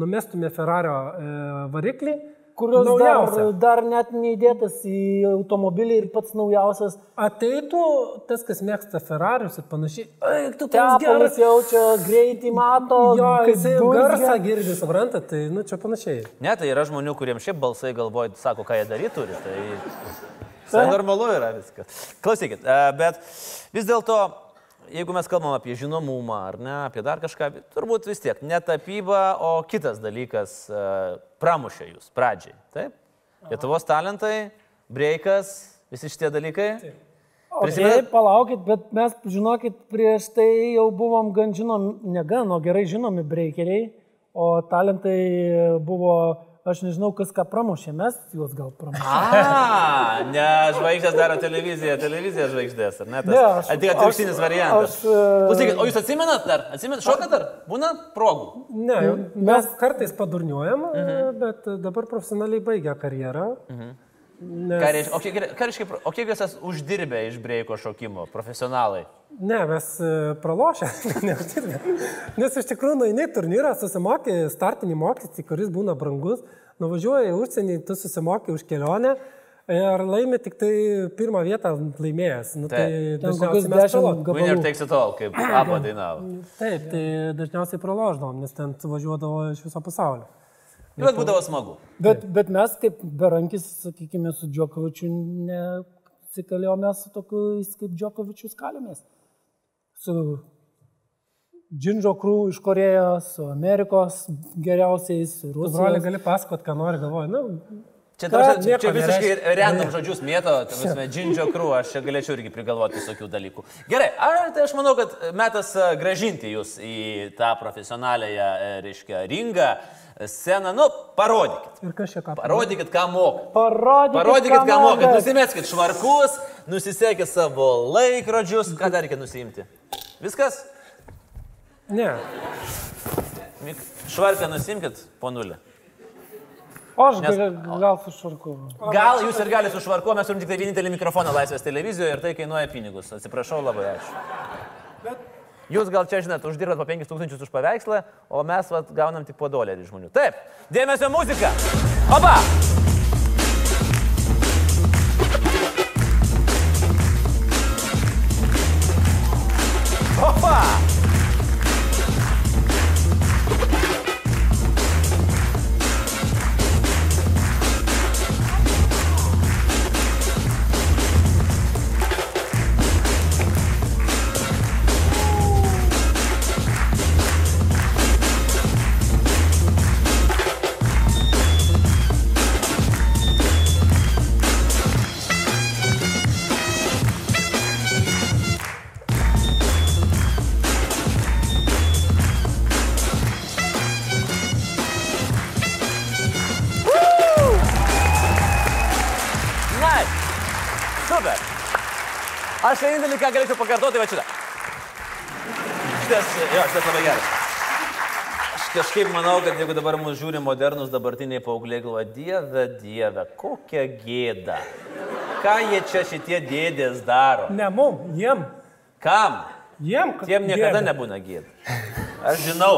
numestume Ferrario e, variklį, kurios naujausią. dar, dar net neįdėtas į automobilį ir pats naujausias. Ateitų tas, kas mėgsta Ferrarius ir panašiai. Eik, tu Tepalas geras. jaučia, greitį mato, Jo, jisai garsą girdi, suprantat, tai, nu čia panašiai. Ne, tai yra žmonių, kuriems šiaip balsai galvoja, sako, ką jie daryti turi. Tai, [laughs] tai normalu yra viskas. Klausykit, e, bet vis dėlto, jeigu mes kalbam apie žinomumą ar ne, apie dar kažką, turbūt vis tiek ne tapyba, o kitas dalykas e, pramušė jūs pradžiai. Taip? Lietuvos talentai, breikas, visi šitie dalykai. Okay, Prisimenat- palaukit, bet mes, žinokit, prieš tai jau buvom gan žinomi, ne gan, o gerai žinomi breikeriai. o talentai buvo, aš nežinau, kas ką pramušė, mes juos gal pramušėme. A, ne, žvaigždės daro televiziją, televizija žvaigždės, ar ne? Tas, Ne, aš- Tik atvirkštinis variantas. aš, e, Klausykit, o jūs atsimenat dar? Atsimenat, šokat dar? Būna progų. Ne, mes kartais padurniuojam, mhm. bet dabar profesionaliai baigia karjerą. Mhm. Nes, Ką reiškia, o kiek, reiškia, o kiek jūs esate uždirbę iš breiko šokimo, profesionalai? ne, mes e, pralošę. [laughs] neuždirbę. Nes iš tikrųjų nueini turnyrą, susimokė startinį mokestį, kuris būna brangus, nuvažiuoji į užsienį, tu susimoki už kelionę. Ir laimi tik tai pirmą vietą laimėjęs. Nu, tai dažniausiai mes pralošdavom. Winner takes it all, kaip [clears throat] Abba dainavo. Taip, tai dažniausiai praloždavom, nes ten važiuodavo iš viso pasaulio. Nu, Bet būdavo smagu. Bet, bet mes kaip berankis, sakykime, su Džokovičiu nesikalėjome su tokiais kaip Džokovičius kalėmės. Su Džindžo krū iš Korejos, su Amerikos geriausiais, su Tu, broli, Rusijos. gali pasakot, ką nori, galvoju. Nu, Čia, ta prasme, čia, visiškai nereiškia. random žodžius mėto, džindžio [laughs] krū, aš čia galėčiau irgi prigalvoti visokių dalykų. Gerai, ar, tai aš manau, kad metas gražinti jūs į tą profesionaliąją, e, reiškia, ringą, sceną, nu, parodykit. ir kas čia ką? Parodykit, ką mokat. Parodykit, Parodykit, ką mokat. Nusimeskit švarkus, nusisekit savo laikrodžius. Ką dar reikia nusimti? Viskas? Ne. Švarką nusimkit, ponulį. O aš Nes- gal, gal su šarku. Gal jūs ir galite su švarku, mes turim tik tai vienintelį mikrofoną laisvės televizijoje ir tai kainuoja pinigus. Atsiprašau labai, ačiū. Jūs gal čia, žinot, uždirbat po 5000 už paveikslą, o mes vat, gaunam tik po dolerį žmonių. Taip, dėmesio muzika. Opa! Vienintelį, ką galėčiau pakartoti, va šitą. Šitas, jo, šitas labai geras. Aš kažkaip manau, kad jeigu dabar mūsų žiūri modernus dabartiniai paaugliai, galvoja, dieve, dieve, kokia gėda. Ką jie čia šitie dėdės daro? Ne mum, jiem. Kam? Jiem, kad Tiem niekada gėda. nebūna gėda. Aš žinau,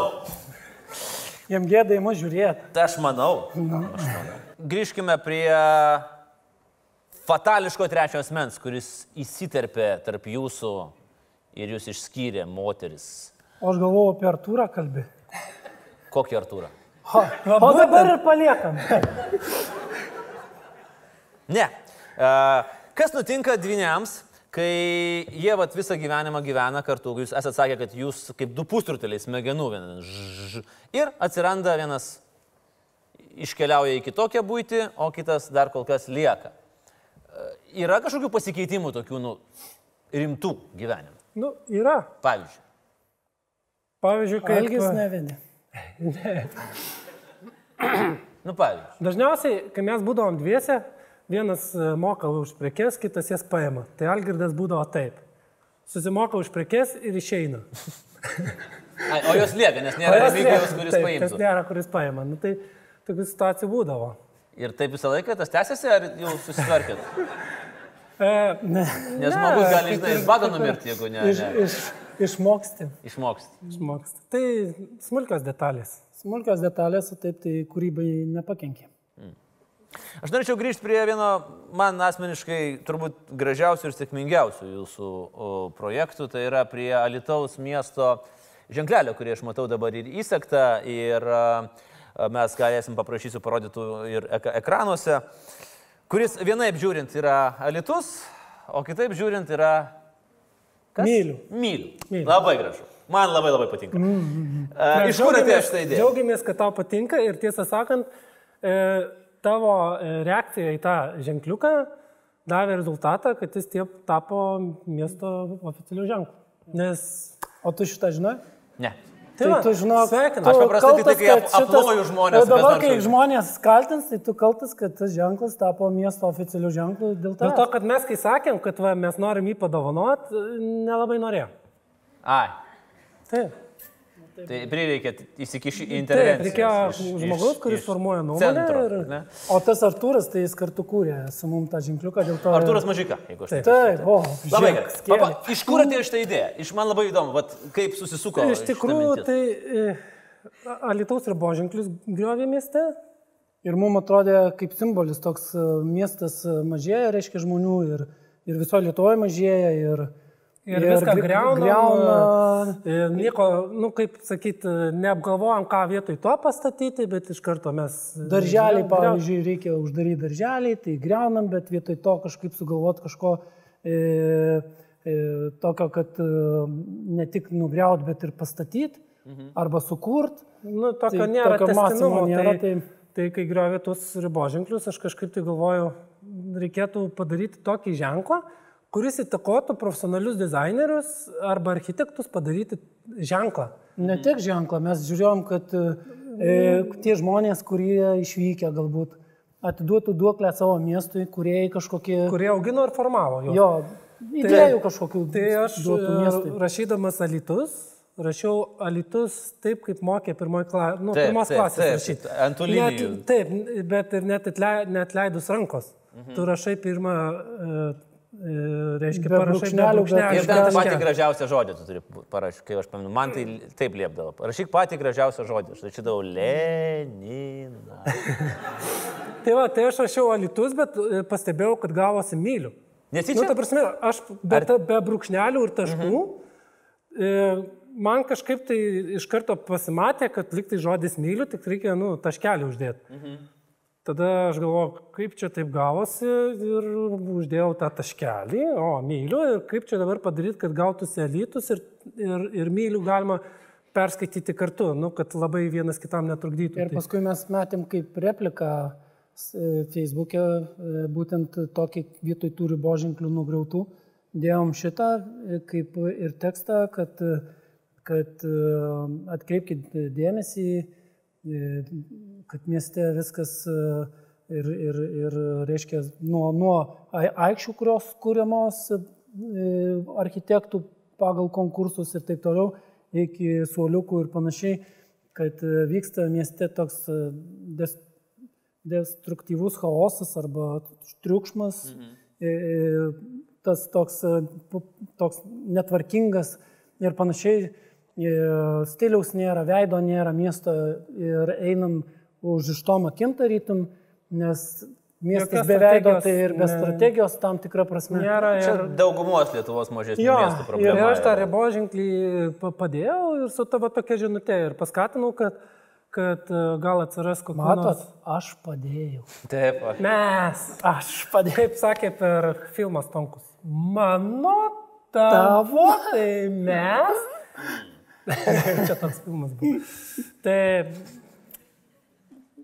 Jiem gėda į mus žiūrėti. tai aš manau. Aš manau. Grįžkime prie fatališko trečio asmens, kuris įsiterpė tarp jūsų ir jūs išskyrė moteris. O aš galvoju apie Artūrą kalbį. Kokį Artūrą? O dabar ir paliekam. Ne. E, Kas nutinka dvyniams, kai jie vat, visą gyvenimą gyvena kartu, jūs esate sakę, kad jūs kaip du pusruteliai smegenų vienas. Ir atsiranda vienas iškeliauja į kitokią būtį, o kitas dar kol kas lieka. Yra kažkokių pasikeitimų tokių, nu, rimtų gyvenimų. Nu, yra. Pavyzdžiui. Pavyzdžiui, kaip... Algis nevedė. [coughs] Nu, pavyzdžiui. Dažniausiai, kai mes būdavom dviese, vienas e, moka už prekes, kitas jas paima. Tai Algirdas būdavo taip. Susimoka už prekes ir išeina. Ai, o jos lieka, nes nėra lieka. kuris Taip, paimtų. Tas nėra, kuris paima. Nu, tai tokių situacijų būdavo. Ir taip visą laiką tas tęsiasi, ar jau susitvarkėt? [laughs] E, Nes Ne, žmogus gali, kaip žinai, iš bado kaip ir- numirti, jeigu ne. Iš, ne. iš, išmoksti. Išmoksti. išmoksta. Tai smulkios detalės. Smulkios detalės, o taip tai kūrybai nepakenkė. Aš norėčiau grįžti prie vieno, man asmeniškai turbūt gražiausių ir sėkmingiausių jūsų projektų, tai yra prie Alitaus miesto ženklelio, kurį aš matau dabar ir įsektą ir mes galėsim paprašysiu parodytų ir ek ekranuose, kuris vienaip žiūrint yra Alitus, o kitaip žiūrint yra... Kas? Myliu. Myliu. Myliu. Labai gražu. Man labai labai patinka. Mm -hmm. uh, iš kur atėjo šitą idėją? Džiaugiamės, kad tau patinka ir tiesą sakant, e, tavo e, reakcija į tą ženkliuką davė rezultatą, kad jis tie tapo miesto oficialiu ženklu. Nes O tu šitą žinai? Ne. Tai va, tu žinok, sveikinu. Aš paprastai tai, kaltas, kai kad šitas- aploju žmones, O dabar, nors kai žmonės kaltins, tai tu kaltas, kad tas ženklas tapo miesto oficialiu ženklu dėl to. Dėl to, kad mes kai sakėm, kad va, mes norim jį padovanot, nelabai norėjom. Ai, Taip. Tai prireikė įsikišti į Taip, intervenciją. reikėjo žmogaus, kuris formuoja nuomonę. Centro. ir- ne? O tas Artūras, tai jis kartu kūrė su mum tą ženkliuką dėl to. Artūras Mažika, jeigu aš Taip, o. Labai gerai. iš kur atėjo šitą idėją? Iš man labai įdomu, vat, kaip susisuko. Iš tikrųjų, tai e, Alitaus riboženklis griovė mieste. Ir mums atrodė kaip simbolis toks e, miestas e, mažėja, reiškia žmonių ir, ir viso Lietuvoje mažėja. Ir, Ir viską gri- greunam, greuna. e, Nieko, nu kaip sakyti, neapgalvojam, ką vietoj to pastatyti, bet iš karto mes... e, greu- pavyzdžiui, reikia uždaryti darželį, tai greunam, bet vietoj to kažkaip sugalvot kažko e, e, tokio, kad e, ne tik nugriaut, bet ir pastatyti mhm. arba sukurt. Nu, tokio Tai nėra, tokio mąstymo tęstinumo, nėra, Tai, tai- tai kai griovė tuos riboženklius, aš kažkaip tai galvoju, reikėtų padaryti tokį ženklą, kuris įtakotų profesionalius dizainerius arba architektus padaryti ženklą. Ne tik ženklą, mes žiūrėjom, kad e, tie žmonės, kurie išvykę galbūt atiduotų duoklę savo miestui, kurie kažkokie... kurie augino ir formavo jo. Jo, idėjų kažkokių Tai aš e, miestui. rašydamas Alitus, rašiau Alitus taip, kaip mokė pirmoji kla... nu, Taip, pirmos taip, klasės taip, rašyti. ant tų linijų. Net, taip, bet ir net, atlei, net leidus rankos. Mhm. Tu rašai pirmą, e, reiškia, brūkšnelių, be brūkšnelių, Ir ten patį gražiausią žodį tu turi parašyti, kai aš pamenu, man tai taip liepdavo. Rašyk patį gražiausią žodį. Aš rašydavau Lenina. [laughs] Tai va, tai aš rašiau Alitus, bet e, pastebėjau, kad gavosi myliu. Netyčia? Nu, ta prasme, aš be, Ar- Ar... be brūkšnelių ir taškų, mhm. e, man kažkaip tai iš karto pasimatė, kad liktai žodis myliu, tik reikia, nu, taškelį uždėti. Mhm. Tada aš galvoju, kaip čia taip gavosi ir uždėjau tą taškelį, o myliu ir kaip čia dabar padaryti, kad gautųsi elitus ir, ir, ir myliu galima perskaityti kartu, nu, kad labai vienas kitam netrukdytų. Ir Tai- paskui mes matėm kaip repliką e, Facebook'e, e, būtent tokį vietoj tų riboženklių nugriautų. Dėjom šitą e, kaip ir tekstą, kad, kad atkreipkite dėmesį, kad mieste viskas e, ir, ir, ir reiškia nuo, nuo ai- aikščių, kurios kūriamos e, architektų pagal konkursus ir taip toliau, iki suoliukų ir panašiai, kad e, vyksta mieste toks des, destruktyvus chaosas arba triukšmas, mhm. tas toks, toks netvarkingas ir panašiai. Stiliaus nėra, veido nėra miesto ir einam už iš tom akim tarytum, nes miestas be veido strategijos tai ir be ne- strategijos tam tikrą prasme. Nėra Čia ir... daugumos Lietuvos mažesnių Jo, miestų ir problema. aš tą riboženklį pa- padėjau ir su tavo tokia žinutė ir paskatinau, kad, kad e, gal atsiras kokių Matot, aš padėjau. Taip, va. Mes, Aš padėjau. kaip sakė per filmą Stonkus, mano tavo, tai mes. [laughs] Čia toks filmas buvo. Tai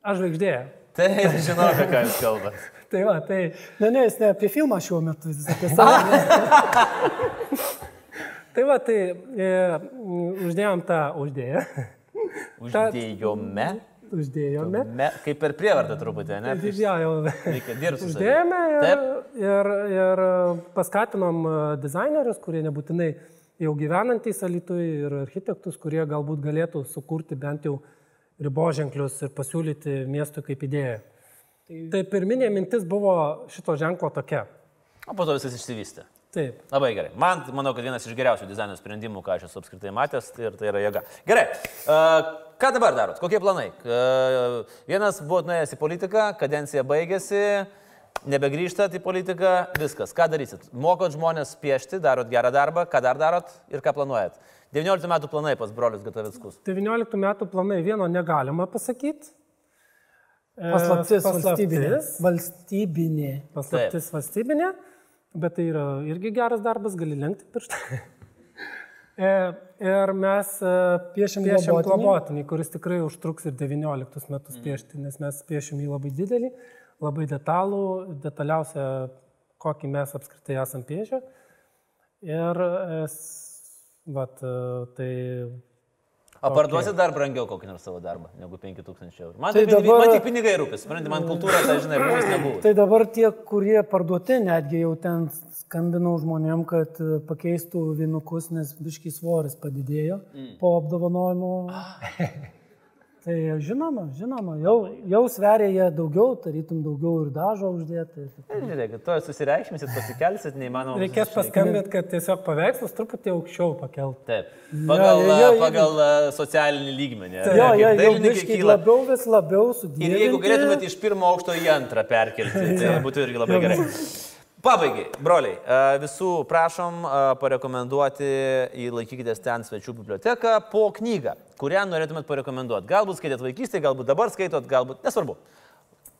aš žvaigždė. Taip, žinau, apie ką jūs kalbate. [laughs] Tai va, tai Ne, ne, jis ne apie filmą šiuo metu, jis apie save. [laughs] Tai va, tai e, uždėjom tą uždėję. Uždėjome. Uždėjome. Me, kaip per prievartą truputį, ne? Tai jo, jau. Reikia dirbti. Uždėjome ir, Taip. ir, ir paskatinom e, dizainerius, kurie nebūtinai jau gyvenantys Alitui ir architektus, kurie galbūt galėtų sukurti bent jau riboženklius ir pasiūlyti miestui kaip idėją. Tai, tai pirminė mintis buvo šito ženklo tokia. O po to viskas išsivystė. Taip. Labai gerai. Man, manau, kad vienas iš geriausių dizaino sprendimų, ką aš esu apskritai matęs, tai ir tai yra jėga. Gerai. Uh, ką dabar darot? Kokie planai? Uh, vienas buvo nuėjęs į politiką, kadencija baigėsi, nebegrįžtat į politiką, viskas. Ką darysit? Mokot žmonės piešti, darot gerą darbą, ką dar darot ir ką planuojat? 19 metų planai pas brolius Gatavickus. 19 metų planai vieno negalima pasakyti. E, Paslaptis valstybinė. Paslaptis. Valstybinė. Paslaptis valstybinė, bet tai yra irgi geras darbas, gali lenkti pirštą. [laughs] E, Ir mes e, Piešim piešim globotinį. kuris tikrai užtruks ir 19 metus piešti, nes mes piešim jį labai didelį, labai detalų, detaliausią, kokį mes apskritai esam piešę. Ir, vat, e, tai O parduosi dar brangiau kokį nors savo darbą negu 5000 eurų. Man, Tai tai dabar... dabar- man tik pinigai rūpės, suprantate, man kultūra, tai žinai, mums nebuvo. Tai dabar tie, kurie parduoti, netgi jau ten skambinau žmonėm, kad e, pakeistų vinukus, nes biškai svoris padidėjo mm. po apdovanojimo. Tai žinoma, žinoma, jau, jau sveria jie daugiau, tarytum daugiau ir dažo uždėti. Tai Žiūrėkit, to susireikšmėsit, pasikelsit, neįmanoma. Reikės paskambinti, kad tiesiog paveikslus truputį aukščiau pakelt. Taip. Pagal, jo, jo, pagal e, socialinį lygmenį. ne? Jo, jo, dailininkai kyla. labiau vis labiau sudėti. Ir jeigu galėtumėte iš pirmo aukšto į antrą perkelti, [laughs] tai būtų irgi labai gerai. Pabaigai, broliai, e, visų prašom e, parekomenduoti į Laikykitės ten svečių biblioteką po knygą, kurią norėtumėt parekomenduoti. Galbūt skaitėt vaikystėje, galbūt dabar skaitot, galbūt nesvarbu.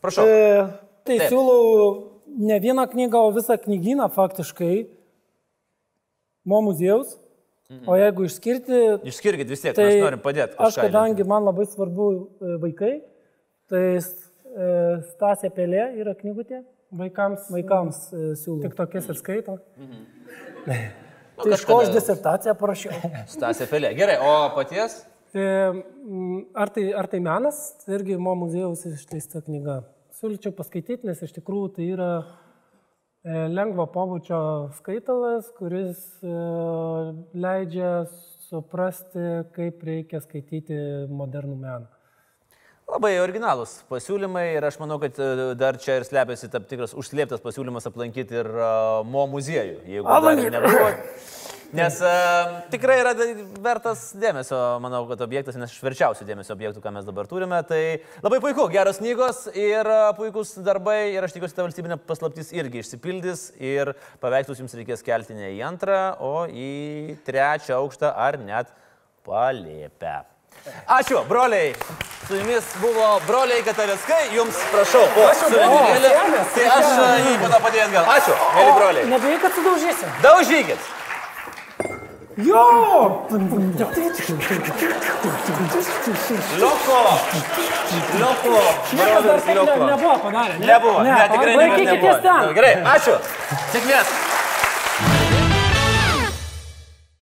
Prašau. E, tai Taip. siūlau ne vieną knygą, o visą knygyną faktiškai. Mo muziejaus. O jeigu išskirti, Išskirkit vis tiek, tai mes norim padėti. Aš kadangi man labai svarbu e, vaikai, tai e, Stasė Pelė yra knygutė. Vaikams, Vaikams e, siūlau. tik tokias ir skaito. Tai iš ko aš disertaciją parašiau? [laughs] Stasė Pelė. Gerai, o paties? Tai, mm, ar, tai, ar tai menas, tai irgi mo muziejaus išleista knyga. Siūlyčiau paskaityti, nes iš tikrųjų tai yra e, lengvo pobūdžio skaitalas, kuris e, leidžia suprasti, kaip reikia skaityti modernų meną. Labai originalūs pasiūlymai ir aš manau, kad e, dar čia ir slepiasi tam tikras užslėptas pasiūlymas aplankyti ir uh, Mo muziejų, jeigu dar nebuvo. Nes uh, tikrai yra vertas dėmesio, manau, kad objektas, nes iš verčiausių dėmesio objektų, ką mes dabar turime. Tai labai puiku, geros knygos ir uh, puikus darbai ir aš tikiuosi, ta valstybinė paslaptis irgi išsipildys ir paveikslus jums reikės kelti ne į antrą, o į trečią aukštą ar net palėpę. Ačiū, broliai. Su jumis buvo broliai Katalickai. Jums prašau, po suvenyrėlį. Tai aš a, jį po to padėjau gal. Ačiū, mėly broliai. Nebijai, kad sudaužysi. Daužykit. Jo! Lioko. Lioko. Niekas dar taip nebuvo padarę. Ne? Nebuvo, Ne, tikrai nebuvo. Gerai, ačiū. Sėkmės.